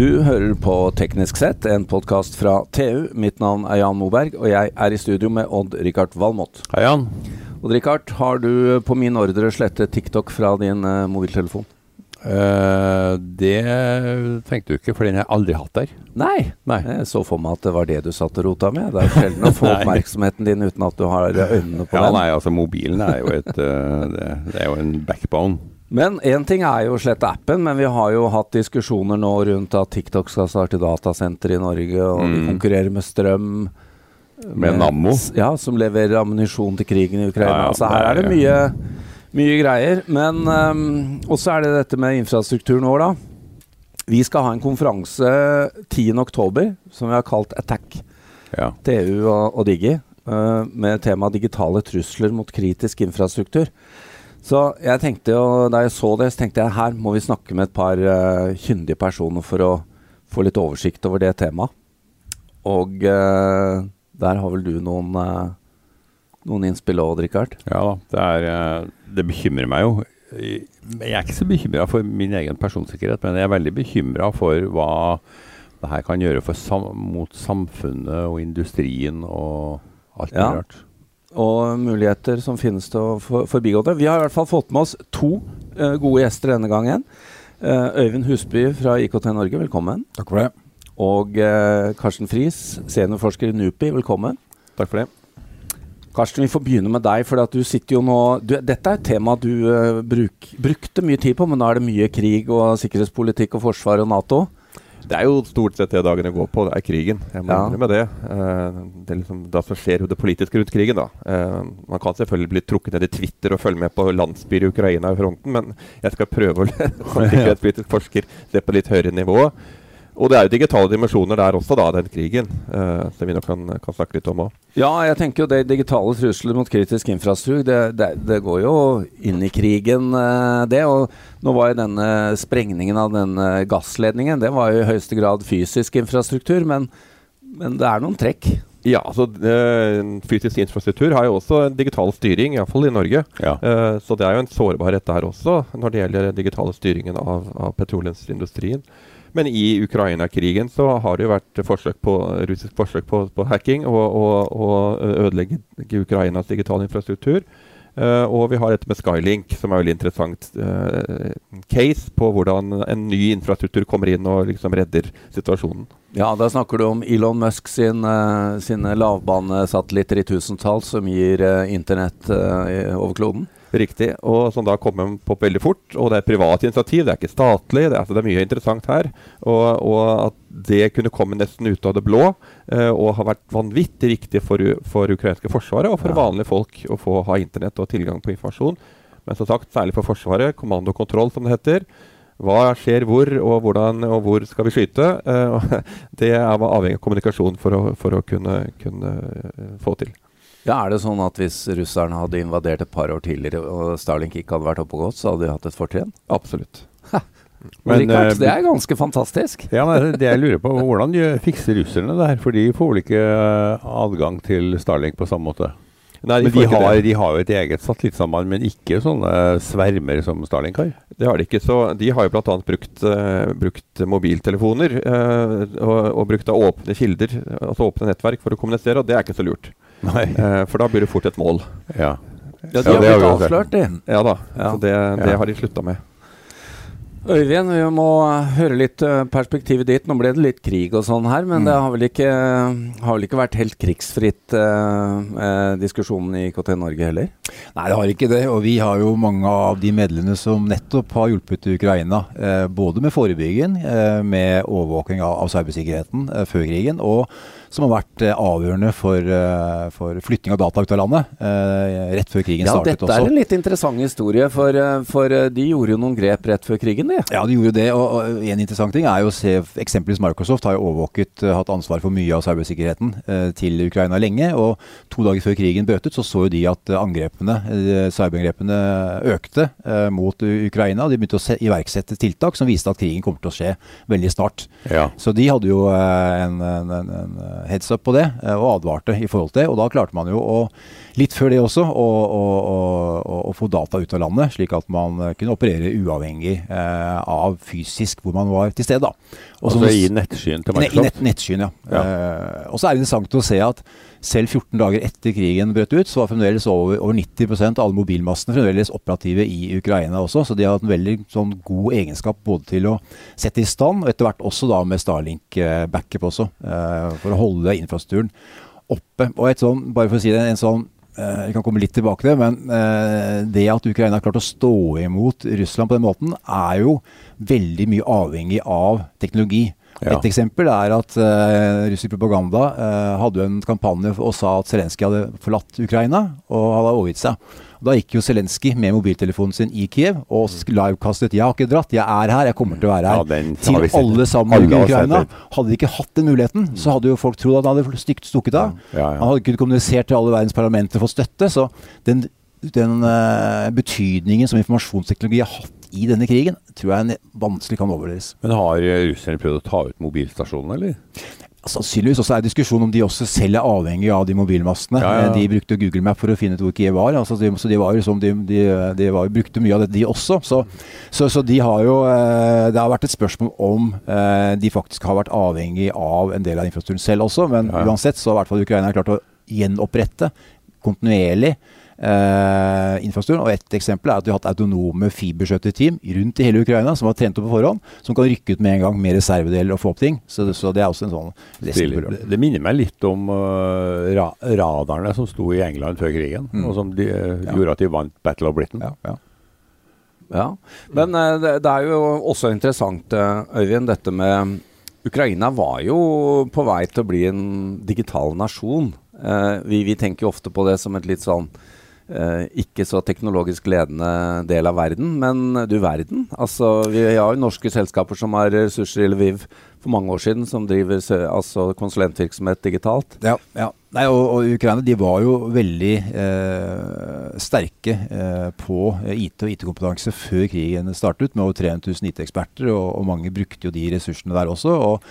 Du hører på Teknisk sett, en podkast fra TU. Mitt navn er Jan Moberg, og jeg er i studio med Odd-Rikard Valmot. Hei, Jan. Odd-Rikard, har du på min ordre slettet TikTok fra din uh, mobiltelefon? Uh, det tenkte du ikke, for den har jeg aldri hatt der. Nei. Nei. Jeg så for meg at det var det du satt og rota med. Det er sjelden å få oppmerksomheten din uten at du har øynene på ja, den. Nei, altså mobilen er jo, et, uh, det, det, er jo en backbone. Men én ting er jo å slette appen, men vi har jo hatt diskusjoner nå rundt at TikTok skal starte datasenter i Norge, og mm. de konkurrerer med strøm. Med, med Nammo? Ja, som leverer ammunisjon til krigen i Ukraina. Ja, ja, så her er det mye, mye greier. Men um, også er det dette med infrastrukturen vår, da. Vi skal ha en konferanse 10.10 som vi har kalt Attack. Ja. TU og, og Digi. Uh, med tema digitale trusler mot kritisk infrastruktur. Så jeg tenkte jo, Da jeg så det, så tenkte jeg her må vi snakke med et par uh, kyndige personer for å få litt oversikt over det temaet. Og uh, der har vel du noen, uh, noen innspill òg, Rikard? Ja da. Det, er, det, bekymrer meg jo. Jeg er ikke så bekymra for min egen personsikkerhet, men jeg er veldig bekymra for hva det her kan gjøre sam mot samfunnet og industrien og alt mulig ja. rart og muligheter som finnes til å for, forbigå det. Vi har i hvert fall fått med oss to uh, gode gjester denne gangen. Uh, Øyvind Husby fra IKT Norge, velkommen. Takk for det. Og uh, Karsten Friis, seniorforsker i NUPI, velkommen. Takk for det. Karsten, vi får begynne med deg. for du sitter jo nå, du, Dette er et tema du bruk, brukte mye tid på, men nå er det mye krig og sikkerhetspolitikk og forsvar og Nato. Det er jo stort sett det dagene går på, det er krigen. Jeg må ja. med det. Uh, det er liksom, det som skjer det politiske rundt krigen, da. Uh, man kan selvfølgelig bli trukket ned i Twitter og følge med på landsbyer i Ukraina i fronten, men jeg skal prøve å som sikkerhetspolitisk forsker se på litt høyere nivå. Og det er jo digitale dimensjoner der også, da, den krigen. Eh, som vi nok kan, kan, snakke litt om òg. Ja, jeg tenker jo det digitale trusler mot kritisk infrastruktur, det, det, det, går jo inn i krigen, uh, det. Og nå var jo denne sprengningen av denne gassledningen, det var jo i høyeste grad fysisk infrastruktur. Men, men det er noen trekk. Ja, altså eh, Fysisk infrastruktur har jo også digital styring, iallfall i Norge. Ja. Eh, så det er jo en sårbarhet der også, når det gjelder den digitale styringen av, av petroleumsindustrien. Men i Ukraina-krigen så har det jo vært forsøk på, russisk forsøk på, på hacking og, og, ødelegge Ukrainas digitale infrastruktur. Uh, og vi har dette med Skylink, som er veldig interessant uh, case på hvordan en ny infrastruktur kommer inn og liksom redder situasjonen. Ja, da snakker du om Elon Musk sin, uh, sine lavbanesatellitter i tusentall som gir internett over kloden? Riktig. Og som da kommer på veldig fort. Og det er privat initiativ, det er ikke statlig. Det er, altså, det er mye interessant her. Og, og, at det kunne komme nesten ut av det blå, eh, og har vært vanvittig viktig for, for ukrainske forsvaret og for ja. vanlige folk å få ha internett og tilgang på informasjon. Men som sagt, særlig for Forsvaret, kommando og kontroll, som det heter. Hva skjer hvor, og hvordan og hvor skal vi skyte? Eh, det er avhengig av kommunikasjon for å, for å kunne, kunne uh, få til. Ja, Er det sånn at hvis russerne hadde invadert et par år tidligere, og Starlink ikke hadde vært oppe og gått, så hadde de hatt et fortrinn? Absolutt. Men, Richard, det er ganske fantastisk. Ja, men det jeg lurer på, Hvordan fikser russerne det her? For de får vel ikke eh, adgang til Starlink på samme måte? Nei, de, men de har, de har, jo et eget satellittsamband, men ikke sånne svermer som Starlink har? Det har de ikke. så De har jo bl.a. Brukt, uh, brukt mobiltelefoner uh, og, og, brukt åpne kilder, altså åpne nettverk, for å kommunisere, og det er ikke så lurt. Uh, for da blir det fort et mål. Ja, ja De har blitt avslørt, de. Ja da. Ja. Så det, det har de slutta med. Øyvind, vi må høre litt eh, perspektivet ditt. Nå ble det litt krig og sånn her, men mm. det har vel, ikke, har vel, ikke, vært helt krigsfritt eh, eh diskusjonen i IKT Norge heller? Nei, det har ikke det. Og vi har jo mange av de medlemmene som nettopp har hjulpet Ukraina. Eh, både med forebygging, eh, med overvåking av, av cybersikkerheten eh, før krigen. og som har vært eh, avgjørende for, eh, for, flytting av data ut av landet eh, rett før krigen ja, startet. Dette er en litt interessant historie, for, for, de gjorde jo noen grep rett før krigen, de. Ja, de gjorde det. Og, og en interessant ting er jo å se eksempelvis Microsoft har jo overvåket, hatt ansvar for mye av cybersikkerheten til Ukraina lenge. Og to dager før krigen brøt ut, så så jo de at angrepene, cyberangrepene økte mot Ukraina. De begynte å iverksette tiltak som viste at krigen kommer til å skje veldig snart. Ja. Så de hadde jo en, en, en, en heads up på det eh, og advarte i forhold til det. Og da klarte man jo å, litt før det også, å, få data ut av landet, slik at man kunne operere uavhengig eh, av fysisk hvor man var til stede. da. Også altså i nettskyen til Microsoft? I nett, nettskyen, ja. ja. Eh, og så er det interessant å se at selv 14 dager etter krigen brøt ut, så var fremdeles over, over 90 av alle mobilmassene fremdeles operative i Ukraina også. Så de har hatt en veldig sånn, god egenskap både til å sette i stand, og etter hvert også da med Starlink-backup også, eh, for å holde infrastrukturen oppe. Og et sånn, bare for å si det, en sånn Vi kan komme litt tilbake til det, men uh, det at Ukraina har klart å stå imot Russland på den måten, er jo veldig mye avhengig av teknologi. Ja. Et eksempel er at uh, russisk propaganda uh, hadde en kampanje og sa at Zelenskyj hadde forlatt Ukraina og hadde overgitt seg. Da gikk jo Zelenskyj med mobiltelefonen sin i Kiev og livekastet 'Jeg har ikke dratt, jeg er her, jeg kommer til å være her' ja, til alle sammen i Ukraina. Hadde de ikke hatt den muligheten, så hadde jo folk trodd at han hadde stygt stukket av. Ja, han hadde kunnet kommunisert til alle verdens parlamenter for støtte. Så den, den uh, betydningen som informasjonsteknologi har hatt i denne krigen, tror jeg vanskelig kan overleves. Men har russerne prøvd å ta ut mobilstasjonene, eller? Sannsynligvis også er diskusjon om de også selv er avhengig av de mobilmastene. Ja, ja. De brukte Google Map for å finne ut hvor Kiev var. Altså de, så de, var liksom, de, de, de var, brukte mye av det, de også. Så, så, så, de har jo eh, Det har vært et spørsmål om eh, de faktisk har vært avhengig av en del av infrastrukturen selv også. Men ja, uansett så har i hvert fall Ukraina klart å gjenopprette kontinuerlig eh, infrastrukturen. Og Et eksempel er at vi har hatt autonome fiberskjøtterteam rundt i hele Ukraina som har trent opp på forhånd, som kan rykke ut med en gang med reservedeler og få opp ting. Så, så det er også en sånn det, det, minner meg litt om uh, ra radarene som sto i England før krigen, mm. og som de, uh, ja. gjorde at de vant Battle of Britain. Ja, ja. ja. Men uh, det, det, er jo også interessant, Øyvind, dette med Ukraina var jo på vei til å bli en digital nasjon. vi, vi tenker jo ofte på det som et litt sånn Eh, ikke så teknologisk ledende del av verden, men du verden. Altså, vi har jo norske selskaper som har ressurser i Lviv for mange år siden, som driver altså, konsulentvirksomhet digitalt. Ja, ja. Nei, og, og, Ukraina de var jo veldig eh, sterke eh, på IT og IT-kompetanse før krigen startet, med over 300 000 IT-eksperter, og, og, mange brukte jo de ressursene der også. og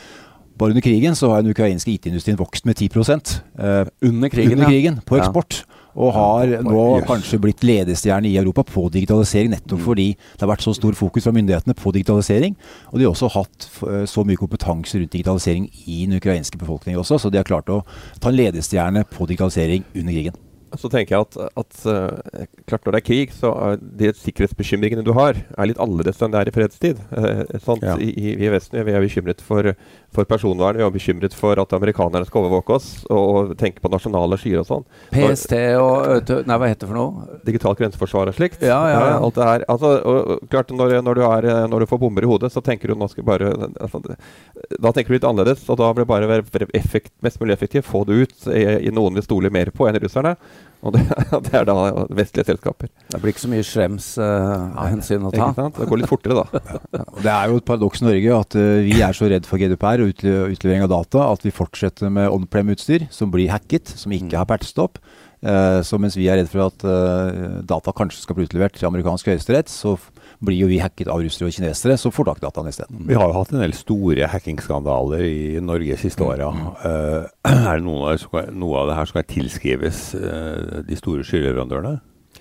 bare under krigen så har den ukrainske IT-industrien vokst med 10 eh, Under krigen, under krigen på eksport. Ja. Og har nå kanskje blitt ledestjerne i Europa på digitalisering, nettopp mm. fordi det har vært så stor fokus fra myndighetene på digitalisering. Og de har også hatt eh, så mye kompetanse rundt digitalisering i den ukrainske befolkningen også, så de har klart å ta en ledestjerne på digitalisering under krigen så tenker jeg at, at uh, klart når det er krig, så er de sikkerhetsbekymringene du har, er litt annerledes enn det er i fredstid. Uh, ja. I, I, Vesten vi er bekymret for, for, personvern, vi er bekymret for at amerikanerne skal overvåke oss og, tenke på nasjonale skyer og sånn. PST og Nei, hva heter det for noe? Digitalt grenseforsvar og slikt. Ja, ja, ja. alt det her. Altså, og, klart når, når, du er, når, du får bomber i hodet, så tenker du nå skal bare altså, Da tenker du litt annerledes, og da blir det bare effekt, mest mulig effektivt. Få det ut i, i noen vi stoler mer på enn russerne. Og det, det, er da vestlige selskaper. Det blir ikke så mye Schrems-hensyn uh, å ta. Det går litt fortere, da. ja. Det er jo et paradoks i Norge at uh, vi er så redd for GDPR og utlevering av data at vi fortsetter med on-prem-utstyr som blir hacket, som ikke mm. har patchet opp. Uh, så mens vi er redd for at uh, data kanskje skal bli utlevert til amerikansk høyesterett, så blir jo vi hacket av russere og kinesere som får tak i dataene isteden. Vi har jo hatt en del store hackingskandaler i Norge de siste åra. Uh, er det noe, noe, av det her som kan tilskrives de store skyleverandørene?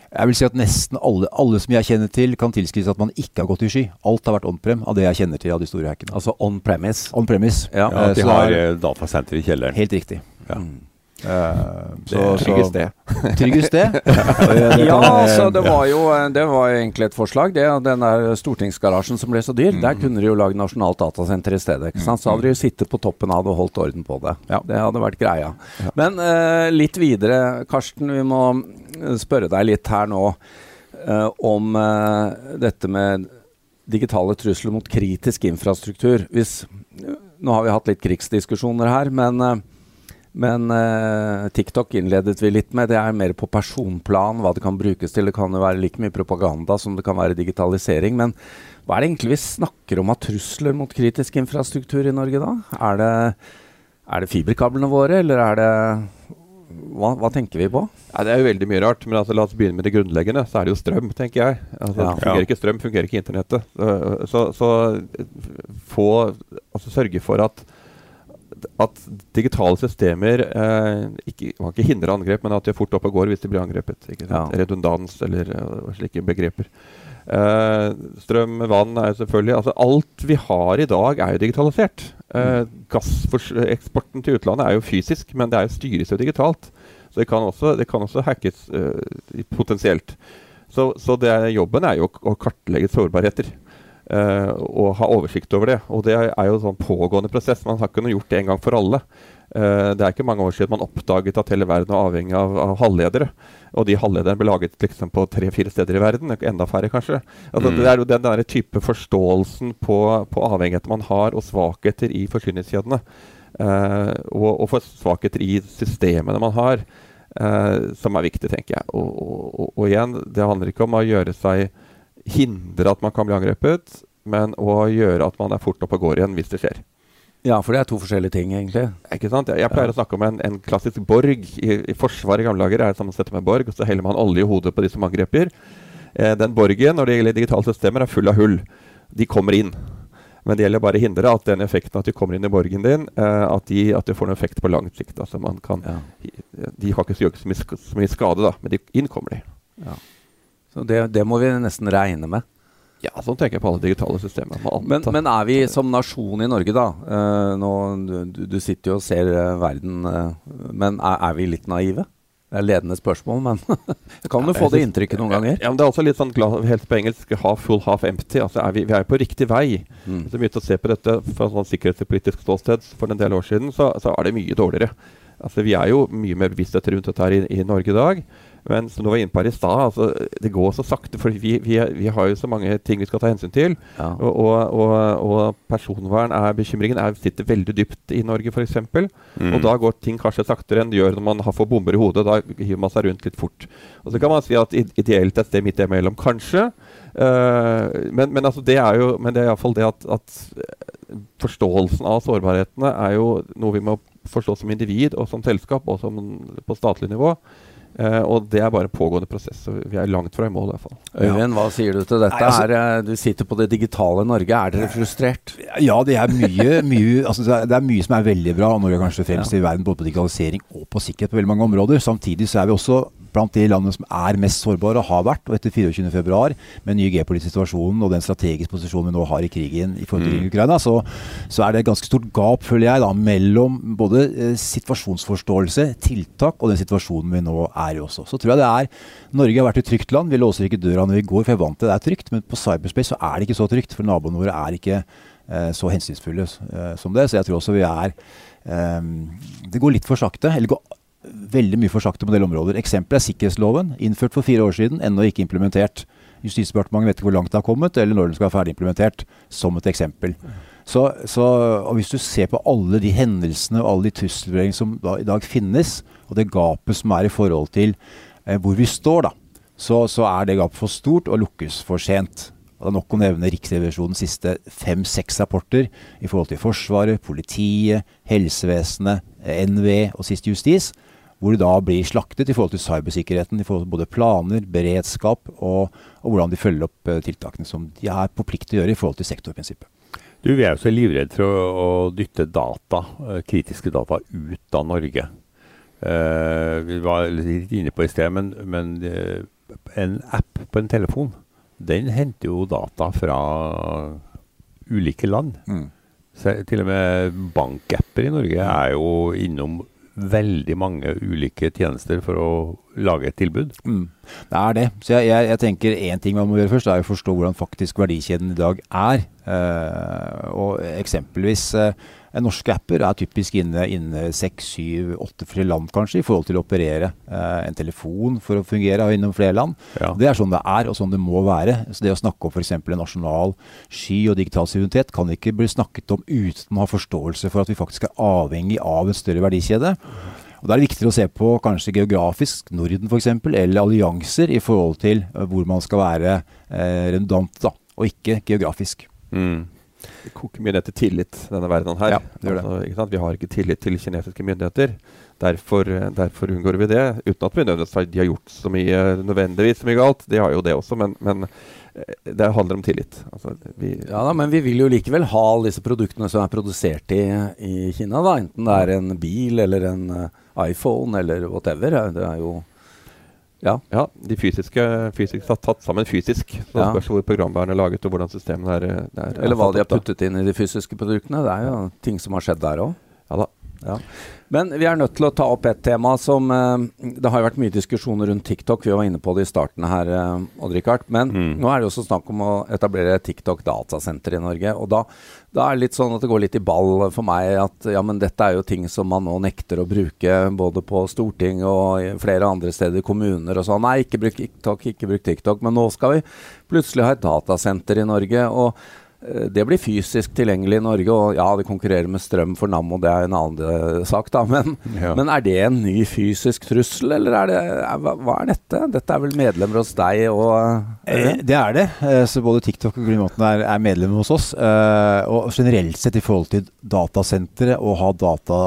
Jeg vil si at nesten alle, alle, som jeg kjenner til, kan tilskrives at man ikke har gått i sky. Alt har vært on-prem av det jeg kjenner til av de store hackene. Altså on-premise? On-premise. Ja, ja, at de har datasenter i kjelleren. Helt riktig. Ja. Mm. Uh, så, tryggest det. Tryggest det? ja, altså det var jo Det var egentlig et forslag. Det, den der stortingsgarasjen som ble så dyr, mm. der kunne de jo lage nasjonalt datasenter i stedet. ikke sant? Så hadde de jo sittet på toppen av det og holdt orden på det. Ja. Det hadde vært greia. Ja. Men uh, litt videre, Karsten. Vi må spørre deg litt her nå uh, om dette med digitale trusler mot kritisk infrastruktur. Hvis, nå har vi hatt litt krigsdiskusjoner her, men men eh, TikTok innledet vi litt med. Det er mer på personplan hva det kan brukes til. Det kan jo være like mye propaganda som det kan være digitalisering. Men hva er det egentlig vi snakker om av trusler mot kritisk infrastruktur i Norge da? Er det, er det fiberkablene våre, eller er det hva, hva, tenker vi på? Ja, det er jo veldig mye rart. Men altså, la oss begynne med det grunnleggende. Så er det jo strøm, tenker jeg. Altså, ja. Fungerer ikke strøm, fungerer ikke internettet. Så, så få Altså sørge for at at digitale systemer eh, ikke, man ikke hindre angrep, men at de er fort opp og går hvis de blir angrepet. Ja. Redundans eller uh, slike begreper. Uh, strøm, vann er selvfølgelig altså Alt vi har i dag, er jo digitalisert. Uh, Gasseksporten til utlandet er jo fysisk, men det er jo styres jo digitalt. Så det kan også, det kan også hackes potensielt. Så, så det, jobben er jo å kartlegge sårbarheter. Uh, og ha oversikt over det. Og det er jo en sånn pågående prosess. Man har ikke noe gjort det en gang for alle. Uh, det er ikke mange år siden man oppdaget at hele verden er avhengig av, av halvledere. Og de halvlederne ble laget liksom på tre-fire steder i verden. Enda færre, kanskje. Altså, mm. Det er jo den der type forståelsen på, på avhengigheter man har, og svakheter i forsyningskjedene. Uh, og, og for svakheter i systemene man har, som er viktig, tenker jeg. Og, og, og, igjen, det handler ikke om å gjøre seg hindre at man kan bli angrepet, men å gjøre at man er fort oppe og går igjen hvis det skjer. Ja, for det er to forskjellige ting, egentlig. Ikke sant? Jeg, jeg pleier ja. å snakke om en, en klassisk borg. I, I Forsvaret i gamle dager er det sette med borg, og så heller man olje i hodet på de som angriper. Eh, den borgen, når det gjelder digitale systemer, er full av hull. De kommer inn. Men det gjelder bare å hindre at den effekten at de kommer inn i borgen din, eh, at, de, at, de, får noen effekt på lang sikt. Altså man kan, ja. De har ikke så, mye, så mye skade, da, men de, inn kommer de. Ja. Så det, det må vi nesten regne med. Ja, sånn tenker jeg på alle digitale systemer. Men, men, er vi som nasjon i Norge, da uh, nå, du, du, sitter jo og ser uh, verden, uh, men er, er, vi litt naive? Det er ledende spørsmål, men kan jo få det inntrykket noen ganger. Ja, men Det er også litt sånn helt på engelsk half full, half empty. Altså er vi, vi, er på riktig vei. Mm. Hvis vi begynte å se på dette fra et sånn sikkerhetspolitisk ståsted for en del år siden, så, så er det mye dårligere. Altså Vi er jo mye mer bevissthet rundt dette her i, i Norge i dag. Men som du var inne på her i stad, altså, det går så sakte. For vi, vi, vi, har jo så mange ting vi skal ta hensyn til. Ja. Og, og, og, personvern er bekymringen er, sitter veldig dypt i Norge, f.eks. Mm. Og da går ting kanskje saktere enn det gjør når man har får bomber i hodet. Da hiver man seg rundt litt fort. Og så kan man si at ideelt et sted midt imellom, kanskje. Uh, men, men, altså det er jo Men det er iallfall det at, at forståelsen av sårbarhetene er jo noe vi må forstå som individ og som selskap og som på statlig nivå. Uh, og det er bare pågående prosess. så Vi er langt fra i mål. i hvert fall. Øyvind, hva sier du til dette? Nei, altså, er, eh, du sitter på det digitale Norge. Er dere frustrert? Ja, det er mye, mye, altså, det er mye som er veldig bra. Norge er kanskje fremst ja. i verden både på digitalisering og på sikkerhet på veldig mange områder. Samtidig så er vi også blant de landene som er mest sårbare, og har vært. Og etter 24.2, med den nye geopolitiske situasjonen og den strategiske posisjonen vi nå har i krigen i forhold til mm. Ukraina, så, så, er det et ganske stort gap, føler jeg, da, mellom både eh, situasjonsforståelse, tiltak og den situasjonen vi nå er i også. Så tror jeg det er Norge har vært et trygt land. Vi låser ikke døra når vi går, for jeg er vant til det er trygt. Men på cyberspace så er det ikke så trygt, for naboene våre er ikke eh, så hensynsfulle eh, som det. Så jeg tror også vi er eh, Det går litt for sakte. eller går veldig mye for sakte på en del områder. Eksempelet er sikkerhetsloven, innført for fire år siden, ennå ikke implementert. Justisdepartementet vet ikke hvor langt det har kommet, eller når den skal være ferdig implementert, som et eksempel. Så, så, og Hvis du ser på alle de hendelsene og alle de trusselvurderingene som da, i dag finnes, og det gapet som er i forhold til eh, hvor vi står, da, så, så er det gapet for stort og lukkes for sent. Og det er nok å nevne Riksrevisjonens siste fem-seks rapporter i forhold til Forsvaret, politiet, helsevesenet, NVE og sist justis hvor de da blir slaktet i forhold til cybersikkerheten, i forhold til både planer, beredskap og, og hvordan de følger opp uh, tiltakene som de er på plikt til å gjøre i forhold til sektorprinsippet. Du, Vi er jo så livredde for å, å dytte data, uh, kritiske data ut av Norge. Uh, vi var litt inne på i sted, men, men en app på en telefon den henter jo data fra ulike land. Mm. til og med bankapper i Norge er jo innom veldig mange ulike tjenester for å lage et tilbud. Mm. Det er det. Så jeg, jeg, jeg tenker én ting man må gjøre først, er å forstå hvordan faktisk verdikjeden i dag er. Uh, og eksempelvis uh, Norske apper er typisk inne, inne seks, syv, åtte flere land kanskje, i forhold til å operere uh, en telefon for å fungere innom flere land. Ja. Det er sånn det er, og sånn det må være. Så Det å snakke om f.eks. en nasjonal sky og digital suverenitet kan ikke bli snakket om uten å ha forståelse for at vi faktisk er avhengig av en større verdikjede. Og Da er det viktig å se på kanskje geografisk, Norden f.eks., eller allianser i forhold til hvor man skal være eh, redundant, da, og ikke geografisk. Mm. Det koker mye ned til tillit, denne verdenen her. Ja, det det. Altså, vi har ikke tillit til kinesiske myndigheter. Derfor, derfor unngår vi det. Uten at vi nødvendigvis de har gjort så mye nødvendigvis så mye galt. De har jo det også, men, men eh, det handler om tillit. Altså, ja da, Men vi vil jo likevel ha alle disse produktene som er produsert i, i Kina. da, Enten det er en bil eller en iPhone eller whatever. Det er jo Ja. ja de fysiske, fysisk tatt, sammen fysisk. Så ja. spørs hvor programvaren er laget og hvordan systemet er, er Eller hva de har puttet inn i de fysiske produktene. Det er jo ting som har skjedd der òg. Ja da. Ja. Men vi er nødt til å ta opp et tema som eh, Det har jo vært mye diskusjoner rundt TikTok. Vi var inne på det i starten her, eh, Odd-Rikard. Men mm. nå er det også snakk om å etablere TikTok datasenter i Norge. Og da, da, er det litt sånn at det går litt i ball for meg at ja, men dette er jo ting som man nå nekter å bruke både på Storting og flere andre steder, kommuner og sånn. Nei, ikke bruk TikTok, ikke bruk TikTok. Men nå skal vi plutselig ha et datasenter i Norge. og det blir fysisk tilgjengelig i Norge, og ja, det konkurrerer med strøm for Nammo, det er en annen eh, sak, da. Men, ja. men, er det en ny fysisk trussel, eller er det, er, hva, hva, er dette? Dette er vel medlemmer hos deg og eh, Det er det. Så både TikTok og Greenmoten er, er medlemmer hos oss. Og generelt sett i forhold til datasentre, å ha data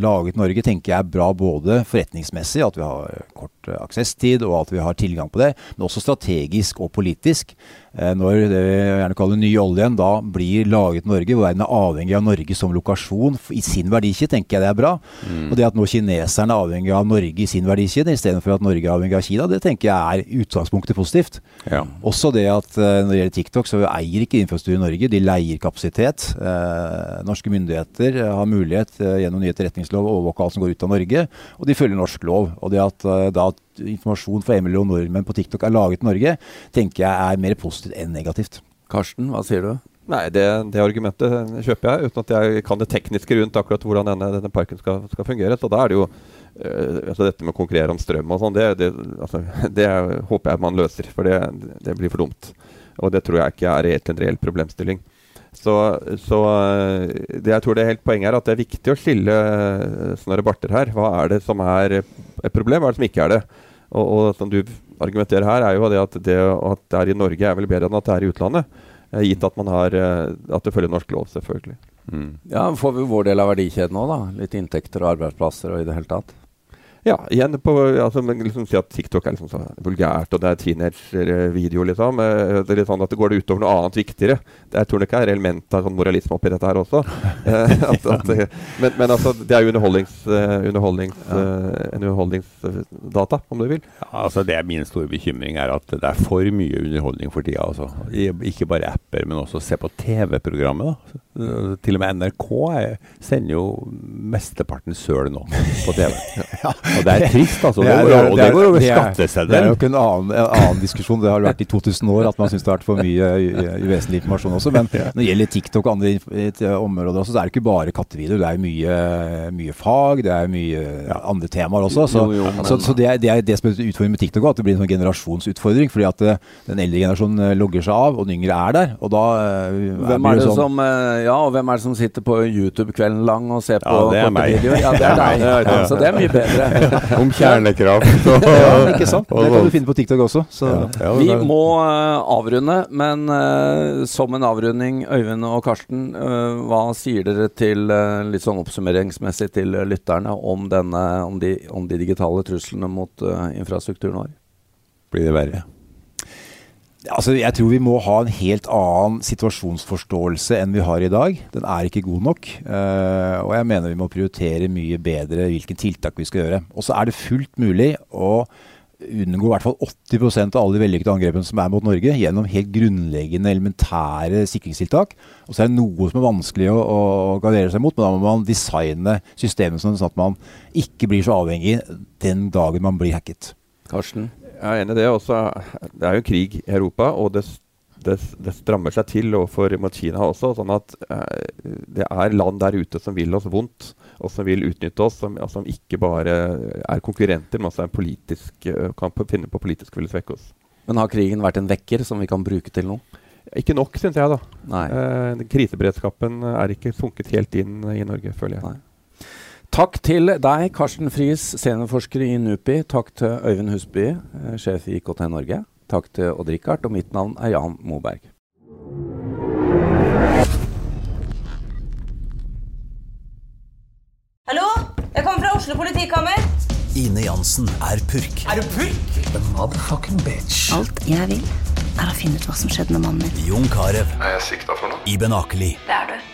laget i Norge, tenker jeg er bra både forretningsmessig, at vi har kort aksesstid og at vi har tilgang på det, men også strategisk og politisk. Eh, når det vi gjerne kaller ny oljen da blir laget i Norge, hvor verden er avhengig av Norge som lokasjon i sin verdikjede, tenker jeg det er bra. Mm. Og det at nå kineserne er avhengig av Norge i sin verdikjede, istedenfor at Norge er avhengig av Kina, det tenker jeg er utgangspunktet positivt. Ja. Også det at uh, når det gjelder TikTok, så eier ikke infrastruktur i Norge, de leier kapasitet. Norske myndigheter har mulighet gjennom nye etterretningslov å overvåke alt som går ut av Norge, og de følger norsk lov. Og det at da informasjon for en million nordmenn på TikTok er laget i Norge, tenker jeg er mer positivt enn negativt. Karsten, hva sier du? Nei, det, det, argumentet kjøper jeg, uten at jeg kan det tekniske rundt akkurat hvordan denne, denne parken skal, skal, fungere. Så da er det jo øh, altså Dette med å konkurrere om strøm og sånn, det, det, altså, det, håper jeg man løser. For det, blir for dumt. Og det tror jeg ikke er helt en reell problemstilling. Så, så det jeg tror det er helt poenget er at det er viktig å skille eh, sånne barter her. Hva er det som er et problem, hva er det som ikke er det? Og, og som du argumenterer her, er jo det at det at det er i Norge er vel bedre enn at det er i utlandet. Eh, gitt at man har eh, at det følger norsk lov, selvfølgelig. Mm. Ja, Får vi vår del av verdikjeden òg, da? Litt inntekter og arbeidsplasser og i det hele tatt? Ja, igjen på altså, liksom si at TikTok er liksom så vulgært, og det er teenager-video, liksom. Eh, det er litt sånn at det går det utover noe annet viktigere. Det jeg tror nok er element av sånn moralisme oppi dette her også. Eh, at, at, men, men, altså, det er jo underholdnings, underholdnings, ja. en underholdningsdata, om du vil. Ja, altså det er Min store bekymring er at det er for mye underholdning for tida. Altså. Ikke bare apper, men også se på TV-programmet. da. Til og med NRK er, sender jo mesteparten søl nå på TV. ja. Og det er trist, altså. Det, er, og det går over skatteseddelen. Det er jo ikke en annen, en annen, diskusjon. Det har vært i 2000 år at man syns det har vært for mye uvesentlig informasjon også. Men når det gjelder TikTok og andre områder også, så er det ikke bare kattevideoer. Det er mye, mye, fag, det er mye andre temaer også. Så, jo, jo, men, så, så det, er, det, er, det som er utfordringen med TikTok, at det blir en sånn generasjonsutfordring. Fordi at eh, den eldre generasjonen eh, logger seg av, og den yngre er der. Og da eh, hvem er det sånn, som, Ja, og hvem er det som sitter på YouTube kvelden lang og ser på ja, korte videoer? Ja, det er deg. Ja, så det er mye bedre. Om kjernekraft og Ja, ikke sant. Det kan du finne på TikTok også. Ja. Vi må uh, avrunde, men uh, som en avrunding, Øyvind og Karsten, uh, hva sier dere til litt sånn oppsummeringsmessig til lytterne om, denne, om, de, om de digitale truslene mot infrastrukturen vår? Blir det verre? Altså, jeg tror vi må ha en helt annen situasjonsforståelse enn vi har i dag. Den er ikke god nok. Uh, og jeg mener vi må prioritere mye bedre hvilke tiltak vi skal gjøre. Og så er det fullt mulig å unngå i hvert fall 80% av alle de vellykkede angrepene som er mot Norge, gjennom helt grunnleggende, elementære sikringstiltak. Og så er det noe som er vanskelig å, å gardere seg mot, men da må man designe systemet sånn at man ikke blir så avhengig den dagen man blir hacket. Karsten? Jeg er enig i det. Også, det er jo krig i Europa, og det, det, det strammer seg til overfor mot Kina også. sånn at eh, det er land der ute som vil oss vondt, og som vil utnytte oss. Som, som ikke bare er konkurrenter, men også er politisk, eh, kan finne på politisk ville svekke oss. Men har krigen vært en vekker som vi kan bruke til noe? Ikke nok, syns jeg. da. Eh, kriseberedskapen er ikke sunket helt inn i Norge, føler jeg. Nei. Takk til deg, Karsten Friis, seniorforsker i NUPI. Takk til Øyvind Husby, eh, sjef i IKT Norge. Takk til Odd-Rikard, og mitt navn er Jan Moberg. Hallo? Jeg kommer fra Oslo politikammer. Ine Jansen er purk. Er du purk? The motherfucking bitch. Alt jeg vil, er å finne ut hva som skjedde med mannen min. Jon Carew. Er jeg sikta for noe? Iben Akeli. Det er du.